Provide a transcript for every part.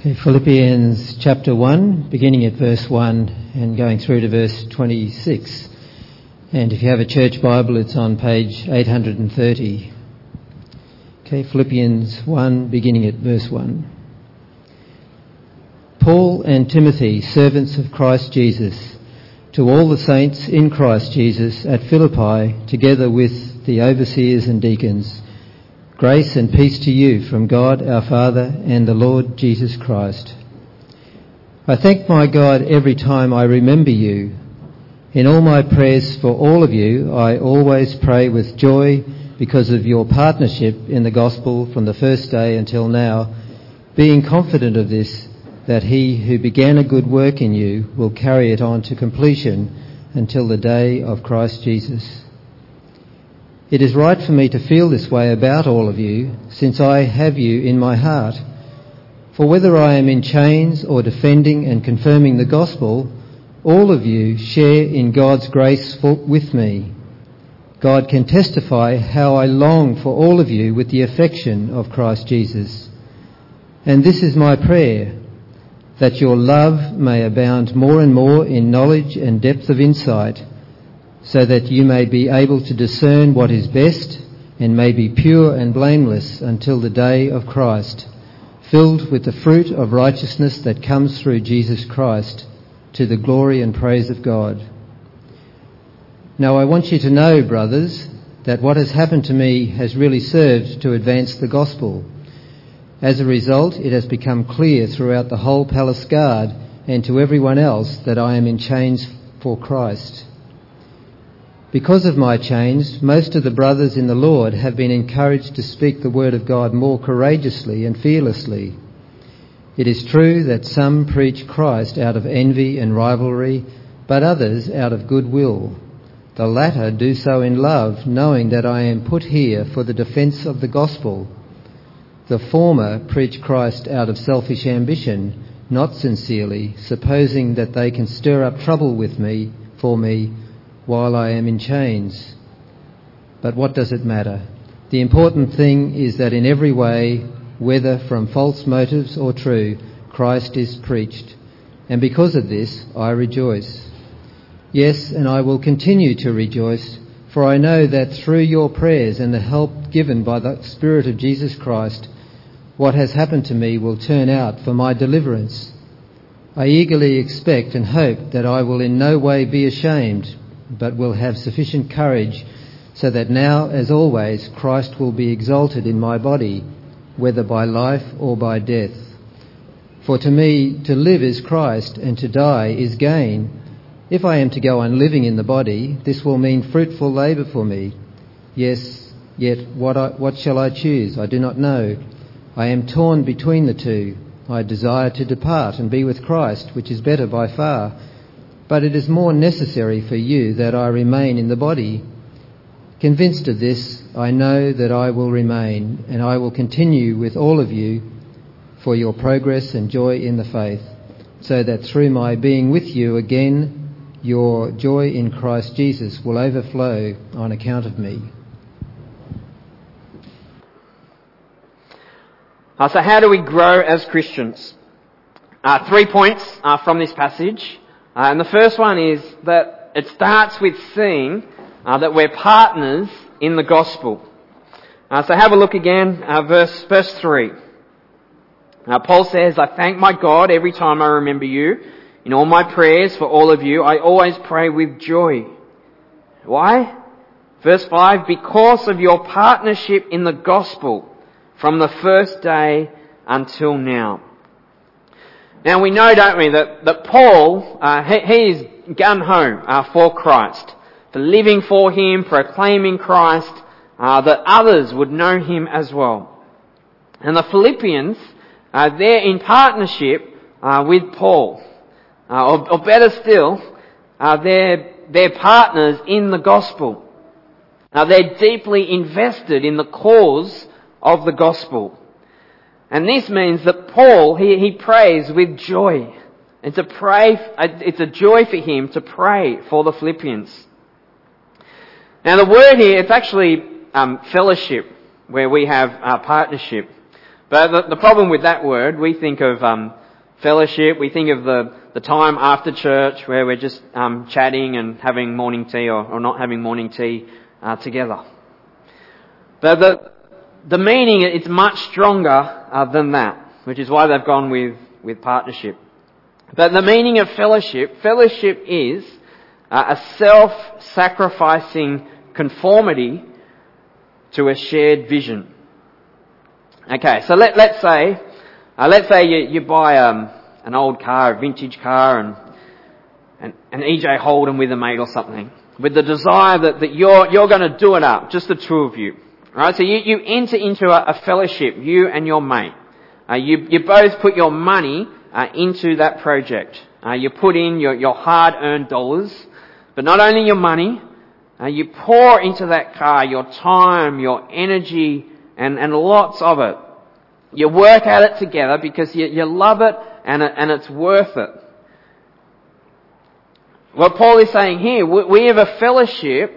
Okay, Philippians chapter 1, beginning at verse 1 and going through to verse 26. And if you have a church Bible, it's on page 830. Okay, Philippians 1, beginning at verse 1. Paul and Timothy, servants of Christ Jesus, to all the saints in Christ Jesus at Philippi, together with the overseers and deacons, Grace and peace to you from God our Father and the Lord Jesus Christ. I thank my God every time I remember you. In all my prayers for all of you, I always pray with joy because of your partnership in the gospel from the first day until now, being confident of this, that he who began a good work in you will carry it on to completion until the day of Christ Jesus. It is right for me to feel this way about all of you, since I have you in my heart. For whether I am in chains or defending and confirming the gospel, all of you share in God's grace for, with me. God can testify how I long for all of you with the affection of Christ Jesus. And this is my prayer, that your love may abound more and more in knowledge and depth of insight so that you may be able to discern what is best and may be pure and blameless until the day of Christ, filled with the fruit of righteousness that comes through Jesus Christ to the glory and praise of God. Now I want you to know, brothers, that what has happened to me has really served to advance the gospel. As a result, it has become clear throughout the whole palace guard and to everyone else that I am in chains for Christ. Because of my change, most of the brothers in the Lord have been encouraged to speak the word of God more courageously and fearlessly. It is true that some preach Christ out of envy and rivalry, but others out of goodwill. The latter do so in love, knowing that I am put here for the defence of the gospel. The former preach Christ out of selfish ambition, not sincerely, supposing that they can stir up trouble with me, for me, while I am in chains. But what does it matter? The important thing is that in every way, whether from false motives or true, Christ is preached. And because of this, I rejoice. Yes, and I will continue to rejoice, for I know that through your prayers and the help given by the Spirit of Jesus Christ, what has happened to me will turn out for my deliverance. I eagerly expect and hope that I will in no way be ashamed, but will have sufficient courage so that now, as always, Christ will be exalted in my body, whether by life or by death. For to me, to live is Christ, and to die is gain. If I am to go on living in the body, this will mean fruitful labour for me. Yes, yet what, I, what shall I choose? I do not know. I am torn between the two. I desire to depart and be with Christ, which is better by far but it is more necessary for you that I remain in the body. Convinced of this, I know that I will remain, and I will continue with all of you for your progress and joy in the faith, so that through my being with you again, your joy in Christ Jesus will overflow on account of me. Uh, so how do we grow as Christians? Uh, three points uh, from this passage. Uh, and the first one is that it starts with seeing uh, that we're partners in the gospel. Uh, so have a look again, uh, verse, verse 3. Uh, Paul says, I thank my God every time I remember you. In all my prayers for all of you, I always pray with joy. Why? Verse 5, because of your partnership in the gospel from the first day until now. Now we know, don't we, that, that Paul, uh, he, he is gun ho uh, for Christ, for living for Him, proclaiming Christ, uh, that others would know Him as well. And the Philippians, uh, they're in partnership uh, with Paul. Uh, or, or, better still, they're, they're partners in the gospel. Now they're deeply invested in the cause of the gospel. And this means that Paul, he, he prays with joy. It's a pray, it's a joy for him to pray for the Philippians. Now the word here, it's actually um, fellowship, where we have our partnership. But the, the problem with that word, we think of um, fellowship, we think of the, the time after church where we're just um, chatting and having morning tea or, or not having morning tea uh, together. But the, the meaning, it's much stronger uh, than that, which is why they've gone with, with partnership. But the meaning of fellowship, fellowship is uh, a self-sacrificing conformity to a shared vision. Okay, so let, let's say, uh, let's say you, you buy um, an old car, a vintage car, and, and an EJ Holden with a mate or something, with the desire that, that you're, you're going to do it up, just the two of you. Right, so you, you enter into a, a fellowship, you and your mate. Uh, you, you both put your money uh, into that project. Uh, you put in your, your hard-earned dollars, but not only your money, uh, you pour into that car your time, your energy, and, and lots of it. You work at it together because you, you love it and, it and it's worth it. What Paul is saying here, we, we have a fellowship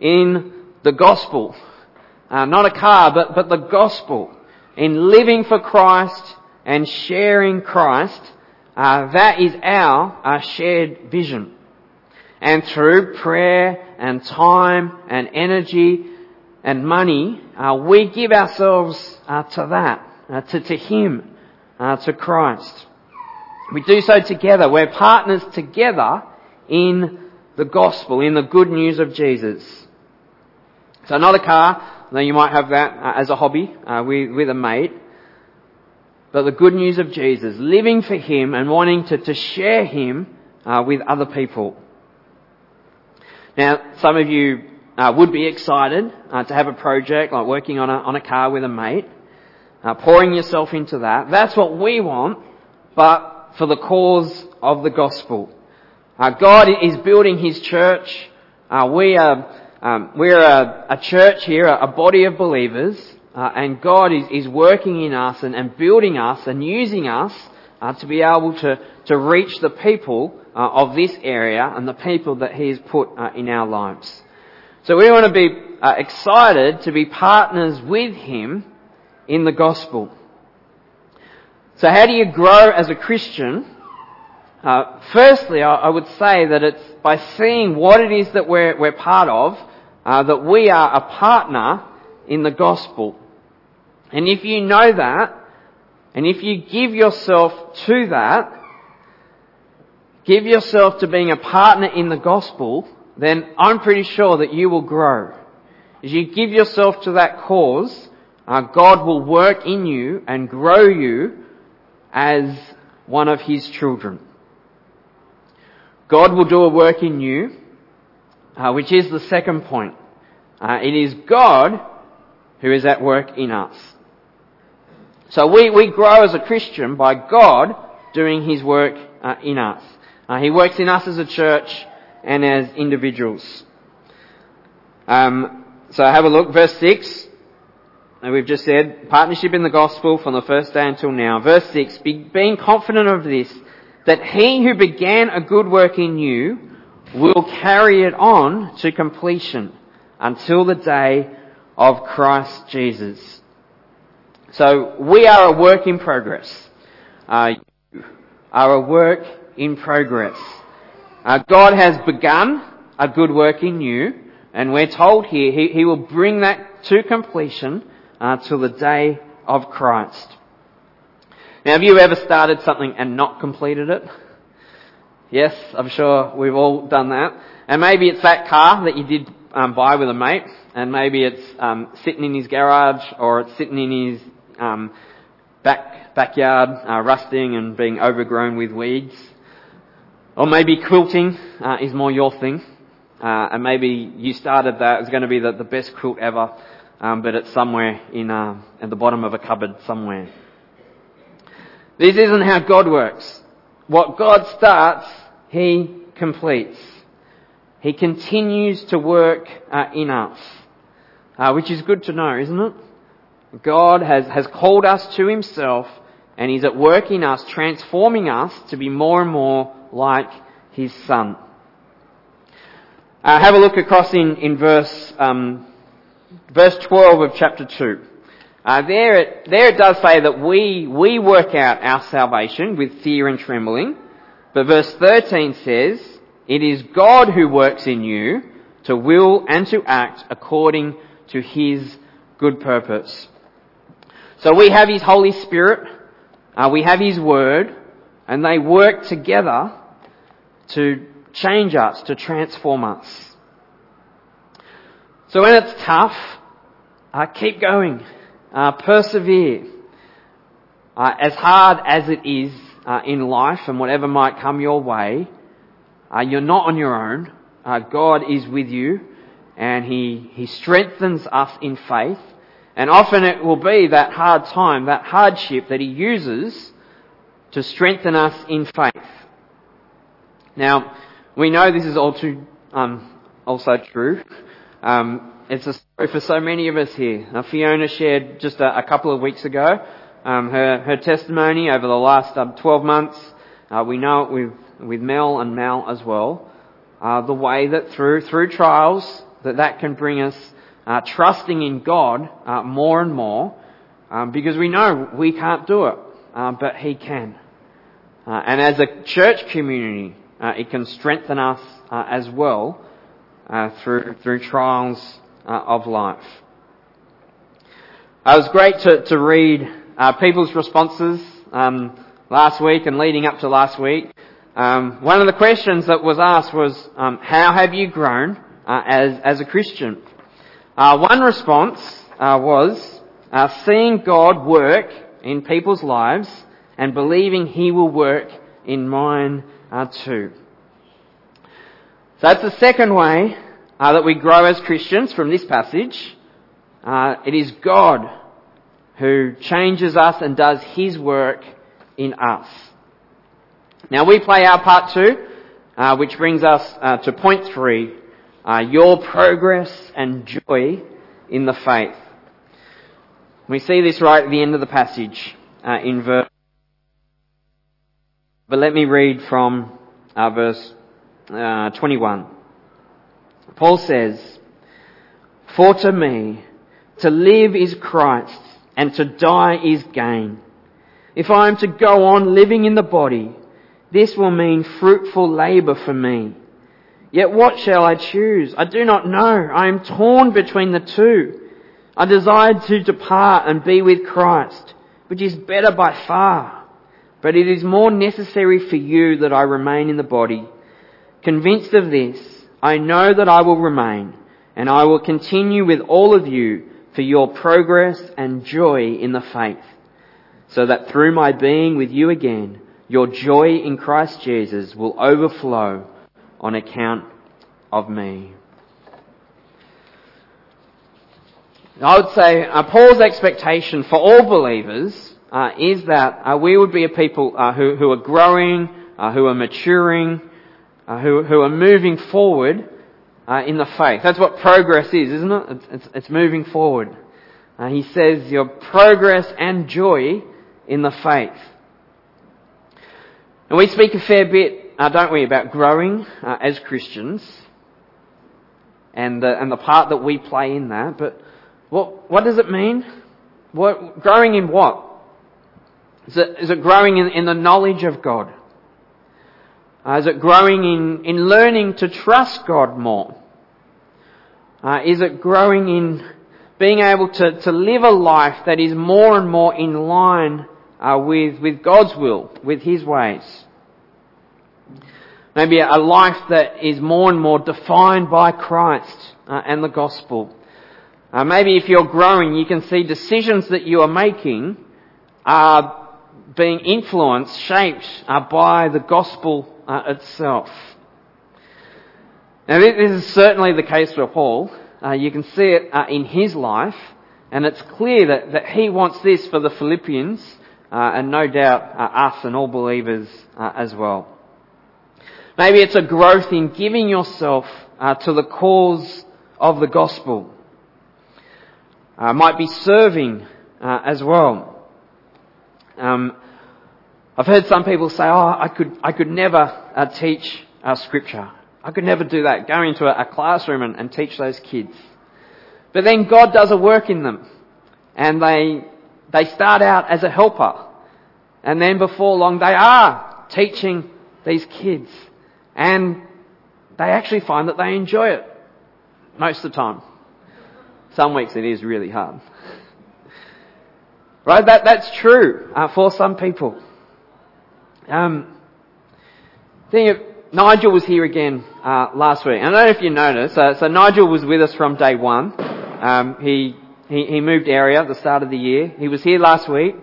in the gospel. Uh, not a car, but, but the gospel. In living for Christ and sharing Christ, uh, that is our, our shared vision. And through prayer and time and energy and money, uh, we give ourselves uh, to that, uh, to, to Him, uh, to Christ. We do so together. We're partners together in the gospel, in the good news of Jesus. So not a car, now you might have that uh, as a hobby uh, with, with a mate. But the good news of Jesus, living for Him and wanting to, to share Him uh, with other people. Now, some of you uh, would be excited uh, to have a project like working on a, on a car with a mate, uh, pouring yourself into that. That's what we want, but for the cause of the gospel. God is building His church. we are um, we're a, a, church here, a, body of believers, uh, and God is, is working in us and, and building us and using us uh, to be able to, to reach the people uh, of this area and the people that He has put uh, in our lives. So we want to be uh, excited to be partners with Him in the gospel. So how do you grow as a Christian? Uh, firstly, I, I, would say that it's by seeing what it is that we're, we're part of uh, that we are a partner in the gospel. And if you know that, and if you give yourself to that, give yourself to being a partner in the gospel, then I'm pretty sure that you will grow. As you give yourself to that cause, uh, God will work in you and grow you as one of His children. God will do a work in you uh, which is the second point. Uh, it is God who is at work in us. So we, we grow as a Christian by God doing His work uh, in us. Uh, he works in us as a church and as individuals. Um, so have a look, verse 6. We've just said, partnership in the gospel from the first day until now. Verse 6, being confident of this, that he who began a good work in you will carry it on to completion until the day of Christ Jesus. So we are a work in progress. Uh, you are a work in progress. Uh, God has begun a good work in you, and we're told here He, he will bring that to completion uh, till the day of Christ. Now, have you ever started something and not completed it? Yes, I'm sure we've all done that. And maybe it's that car that you did um, buy with a mate, and maybe it's um, sitting in his garage or it's sitting in his um, back backyard, uh, rusting and being overgrown with weeds. Or maybe quilting uh, is more your thing, uh, and maybe you started that. It's going to be the, the best quilt ever, um, but it's somewhere in uh, at the bottom of a cupboard somewhere. This isn't how God works. What God starts, he completes. He continues to work uh, in us, uh, which is good to know, isn't it? God has, has called us to Himself and He's at work in us, transforming us to be more and more like His Son. Uh, have a look across in, in verse, um, verse 12 of chapter 2. Uh, there, it, there it does say that we, we work out our salvation with fear and trembling. But verse 13 says, it is God who works in you to will and to act according to His good purpose. So we have His Holy Spirit, uh, we have His Word, and they work together to change us, to transform us. So when it's tough, uh, keep going. Uh, persevere. Uh, as hard as it is uh, in life and whatever might come your way, uh, you're not on your own. Uh, God is with you and he, he strengthens us in faith. And often it will be that hard time, that hardship that He uses to strengthen us in faith. Now, we know this is all too, um, also true. Um, it's a story for so many of us here. Now, Fiona shared just a, a, couple of weeks ago um, her, her testimony over the last um, 12 months. Uh, we know it with, with Mel and Mal as well. Uh, the way that through, through trials, that that can bring us uh, trusting in God uh, more and more um, because we know we can't do it, uh, but He can. Uh, and as a church community, uh, it can strengthen us uh, as well through through trials of life. it was great to, to read people's responses um, last week and leading up to last week. Um, one of the questions that was asked was, um, "How have you grown as as a Christian?" Uh, one response uh, was uh, seeing God work in people's lives and believing He will work in mine uh, too. So that's the second way uh, that we grow as Christians from this passage. Uh, it is God who changes us and does His work in us. Now we play our part too, which brings us to point three, uh, your progress and joy in the faith. We see this right at the end of the passage uh, in verse. But let me read from uh, verse uh, 21. Paul says, For to me, to live is Christ, and to die is gain. If I am to go on living in the body, this will mean fruitful labour for me. Yet what shall I choose? I do not know. I am torn between the two. I desire to depart and be with Christ, which is better by far. But it is more necessary for you that I remain in the body. Convinced of this, I know that I will remain, and I will continue with all of you for your progress and joy in the faith, so that through my being with you again, your joy in Christ Jesus will overflow on account of me. I would say uh, Paul's expectation for all believers uh, is that uh, we would be a people uh, who, who, are growing, uh, who are maturing, uh, who, who, are moving forward in the faith. That's what progress is, isn't it? It's, it's, it's moving forward. he says your progress and joy in the faith. And we speak a fair bit uh, don't we, about growing uh, as Christians and the, and the part that we play in that. But what, what does it mean? What, growing in what? Is it, is it growing in, in the knowledge of God? Uh, is it growing in, in learning to trust God more? Uh, is it growing in being able to, to live a life that is more and more in line uh, with, with God's will, with His ways? Maybe a life that is more and more defined by Christ uh, and the gospel. Uh, maybe if you're growing, you can see decisions that you are making are being influenced, shaped uh, by the gospel uh, itself. Now, this is certainly the case for Paul. Uh, you can see it uh, in his life, and it's clear that, that he wants this for the Philippians, and no doubt us and all believers as well. Maybe it's a growth in giving yourself uh, to the cause of the gospel. Uh, might be serving uh, as well. Um, I've heard some people say, "Oh, I could, I could never uh, teach uh, scripture. I could never do that. Go into a, a classroom and, and, teach those kids." But then God does a work in them. and they, they start out as a helper. And then before long they are teaching these kids. And they actually find that they enjoy it most of the time. Some weeks it is really hard. Right? That, that's true uh, for some people. Um, thing of, Nigel was here again uh, last week. I don't know if you noticed. Uh, so Nigel was with us from day one. Um, he, he he moved area at the start of the year. He was here last week,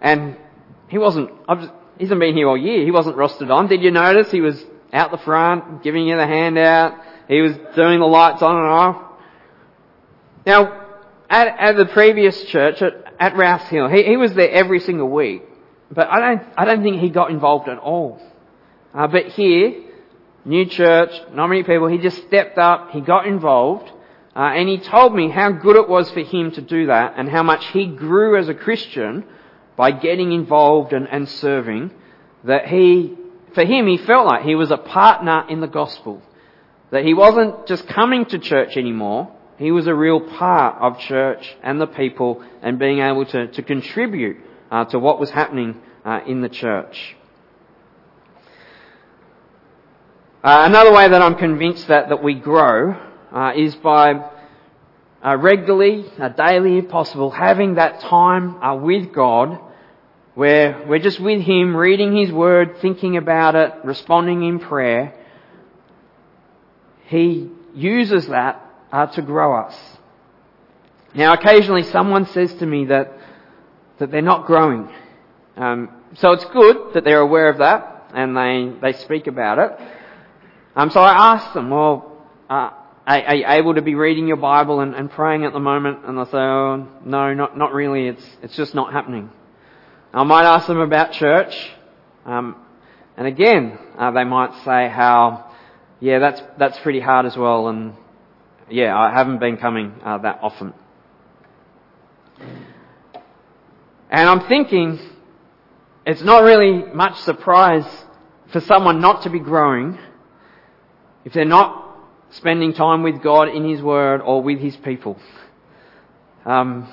and he wasn't. Just, he hasn't been here all year. He wasn't rostered on. Did you notice? He was out the front, giving you the handout. He was doing the lights on and off. Now, at, at the previous church at, at Rouse Hill, he, he was there every single week, but I don't I don't think he got involved at all. Uh, but here, new church, not many people, he just stepped up, he got involved, uh, and he told me how good it was for him to do that and how much he grew as a Christian by getting involved and, and serving. That he, for him, he felt like he was a partner in the gospel. That he wasn't just coming to church anymore, he was a real part of church and the people and being able to, to contribute uh, to what was happening uh, in the church. Uh, another way that I'm convinced that, that we grow uh, is by uh, regularly, uh, daily if possible, having that time uh, with God where we're just with Him, reading His Word, thinking about it, responding in prayer. He uses that uh, to grow us. Now, occasionally someone says to me that, that they're not growing. Um, so it's good that they're aware of that and they, they speak about it. Um, so I asked them, well, uh, are, are, you able to be reading your Bible and, and praying at the moment? And they say, oh, no, not, not really. It's, it's just not happening. I might ask them about church. Um, and again, uh, they might say how, yeah, that's, that's pretty hard as well. And yeah, I haven't been coming uh, that often. And I'm thinking, it's not really much surprise for someone not to be growing if they're not spending time with God in His Word or with His people. Um,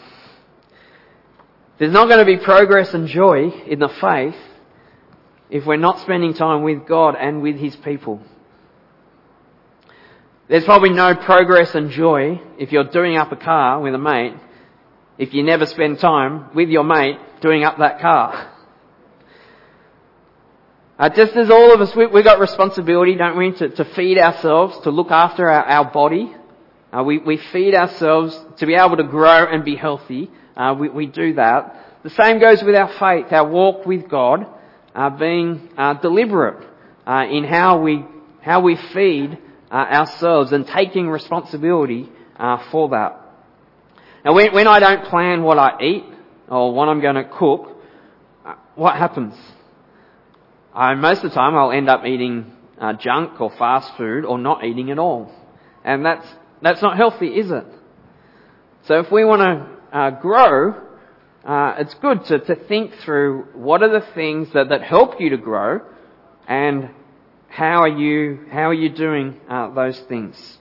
there's not going to be progress and joy in the faith if we're not spending time with God and with His people. There's probably no progress and joy if you're doing up a car with a mate if you never spend time with your mate doing up that car. Uh, just as all of us, we, have got responsibility, don't we, to, to, feed ourselves, to look after our, our body. Uh, we, we, feed ourselves to be able to grow and be healthy. Uh, we, we, do that. The same goes with our faith, our walk with God, uh, being uh, deliberate uh, in how we how we feed ourselves and taking responsibility for that. Now, when, when I don't plan what I eat or what I'm going to cook, what happens? I, most of the time I'll end up eating uh, junk or fast food or not eating at all. And that's, that's not healthy, is it? So if we want to uh, grow, uh, it's good to, to think through what are the things that, that help you to grow and how are you, how are you doing uh, those things?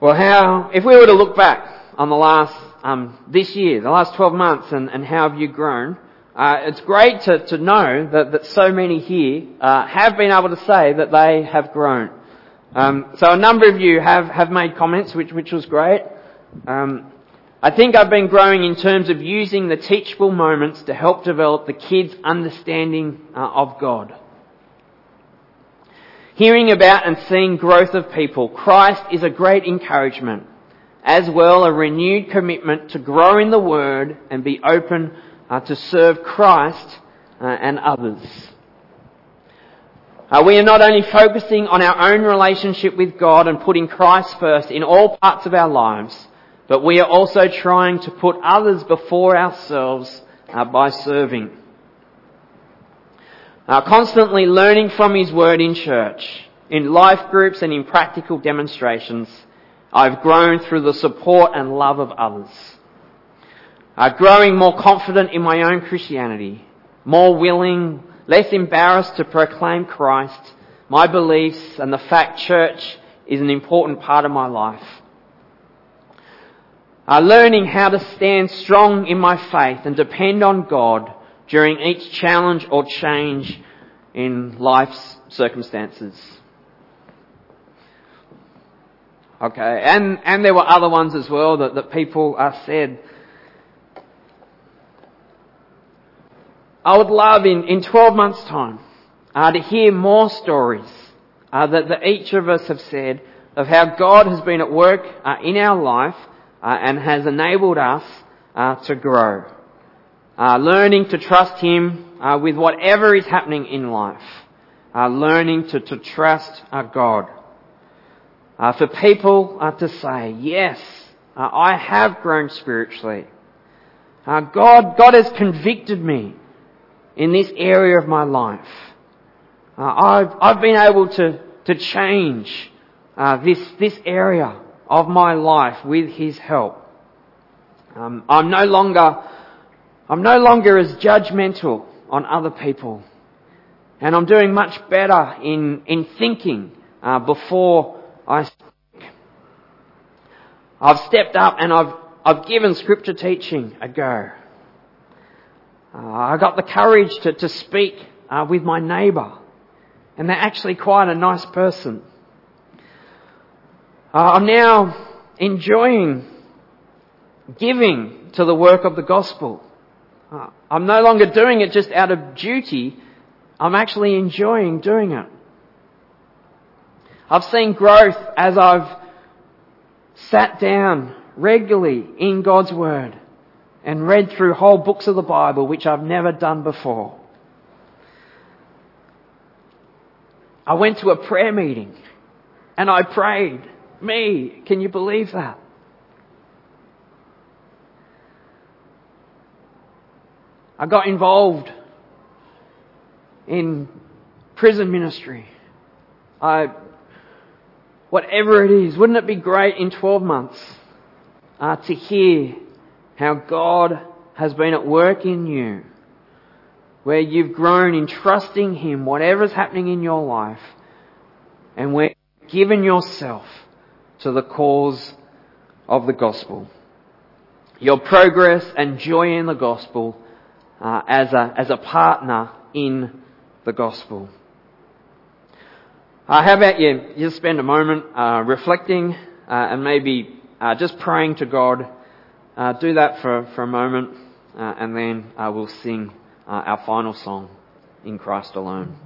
Well, how, if we were to look back on the last, um, this year, the last 12 months and, and how have you grown, uh, it's great to, to know that, that so many here uh, have been able to say that they have grown. Um, so a number of you have, have made comments, which, which was great. Um, I think I've been growing in terms of using the teachable moments to help develop the kids' understanding uh, of God. Hearing about and seeing growth of people, Christ is a great encouragement, as well a renewed commitment to grow in the Word and be open uh, to serve Christ uh, and others. Uh, we are not only focusing on our own relationship with God and putting Christ first in all parts of our lives, but we are also trying to put others before ourselves uh, by serving. Uh, constantly learning from His Word in church, in life groups and in practical demonstrations, I've grown through the support and love of others uh, growing more confident in my own Christianity, more willing, less embarrassed to proclaim Christ, my beliefs, and the fact church is an important part of my life. Uh, learning how to stand strong in my faith and depend on God during each challenge or change in life's circumstances. Okay, and, and there were other ones as well that, that people uh, said. I would love in, in 12 months time uh, to hear more stories uh, that, that each of us have said of how God has been at work uh, in our life uh, and has enabled us uh, to grow. Uh, learning to trust Him with whatever is happening in life. Learning to, to trust God. for people to say, yes, I have grown spiritually. God, God has convicted me in this area of my life. I've, I've been able to, to change this, this area of my life with His help. Um, I'm no longer, I'm no longer as judgmental on other people. And I'm doing much better in, in thinking uh, before I speak. I've stepped up and I've, I've given scripture teaching a go. Uh, I got the courage to, to speak uh, with my neighbour. And they're actually quite a nice person. Uh, I'm now enjoying giving to the work of the gospel. Uh, I'm no longer doing it just out of duty. I'm actually enjoying doing it. I've seen growth as I've sat down regularly in God's Word and read through whole books of the Bible, which I've never done before. I went to a prayer meeting and I prayed me. Can you believe that? I got involved in prison ministry. I, whatever it is, wouldn't it be great in 12 months uh, to hear how God has been at work in you, where you've grown in trusting Him, whatever's happening in your life, and where you've given yourself to the cause of the gospel. Your progress and joy in the gospel uh, as, a, as a partner in the gospel. Uh, how about you just spend a moment uh, reflecting uh, and maybe uh, just praying to God. Uh, do that for, for a moment uh, and then uh, we'll sing uh, our final song, In Christ Alone.